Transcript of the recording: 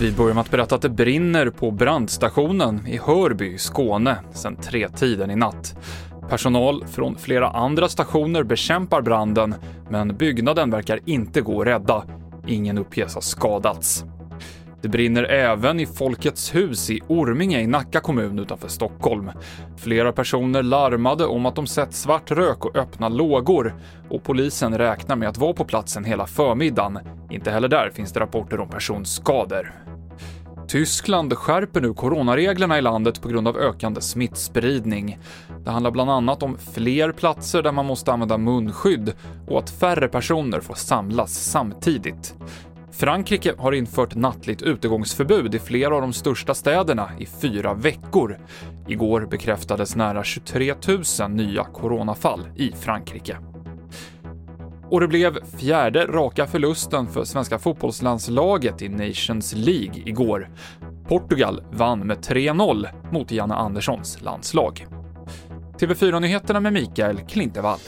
Vi börjar med att berätta att det brinner på brandstationen i Hörby, Skåne, sedan tretiden i natt. Personal från flera andra stationer bekämpar branden, men byggnaden verkar inte gå att rädda. Ingen uppges ha skadats. Det brinner även i Folkets hus i Orminge i Nacka kommun utanför Stockholm. Flera personer larmade om att de sett svart rök och öppna lågor och polisen räknar med att vara på platsen hela förmiddagen. Inte heller där finns det rapporter om personskador. Tyskland skärper nu coronareglerna i landet på grund av ökande smittspridning. Det handlar bland annat om fler platser där man måste använda munskydd och att färre personer får samlas samtidigt. Frankrike har infört nattligt utegångsförbud i flera av de största städerna i fyra veckor. Igår bekräftades nära 23 000 nya coronafall i Frankrike. Och det blev fjärde raka förlusten för svenska fotbollslandslaget i Nations League igår. Portugal vann med 3-0 mot Janne Anderssons landslag. TV4-nyheterna med Mikael Klintevall.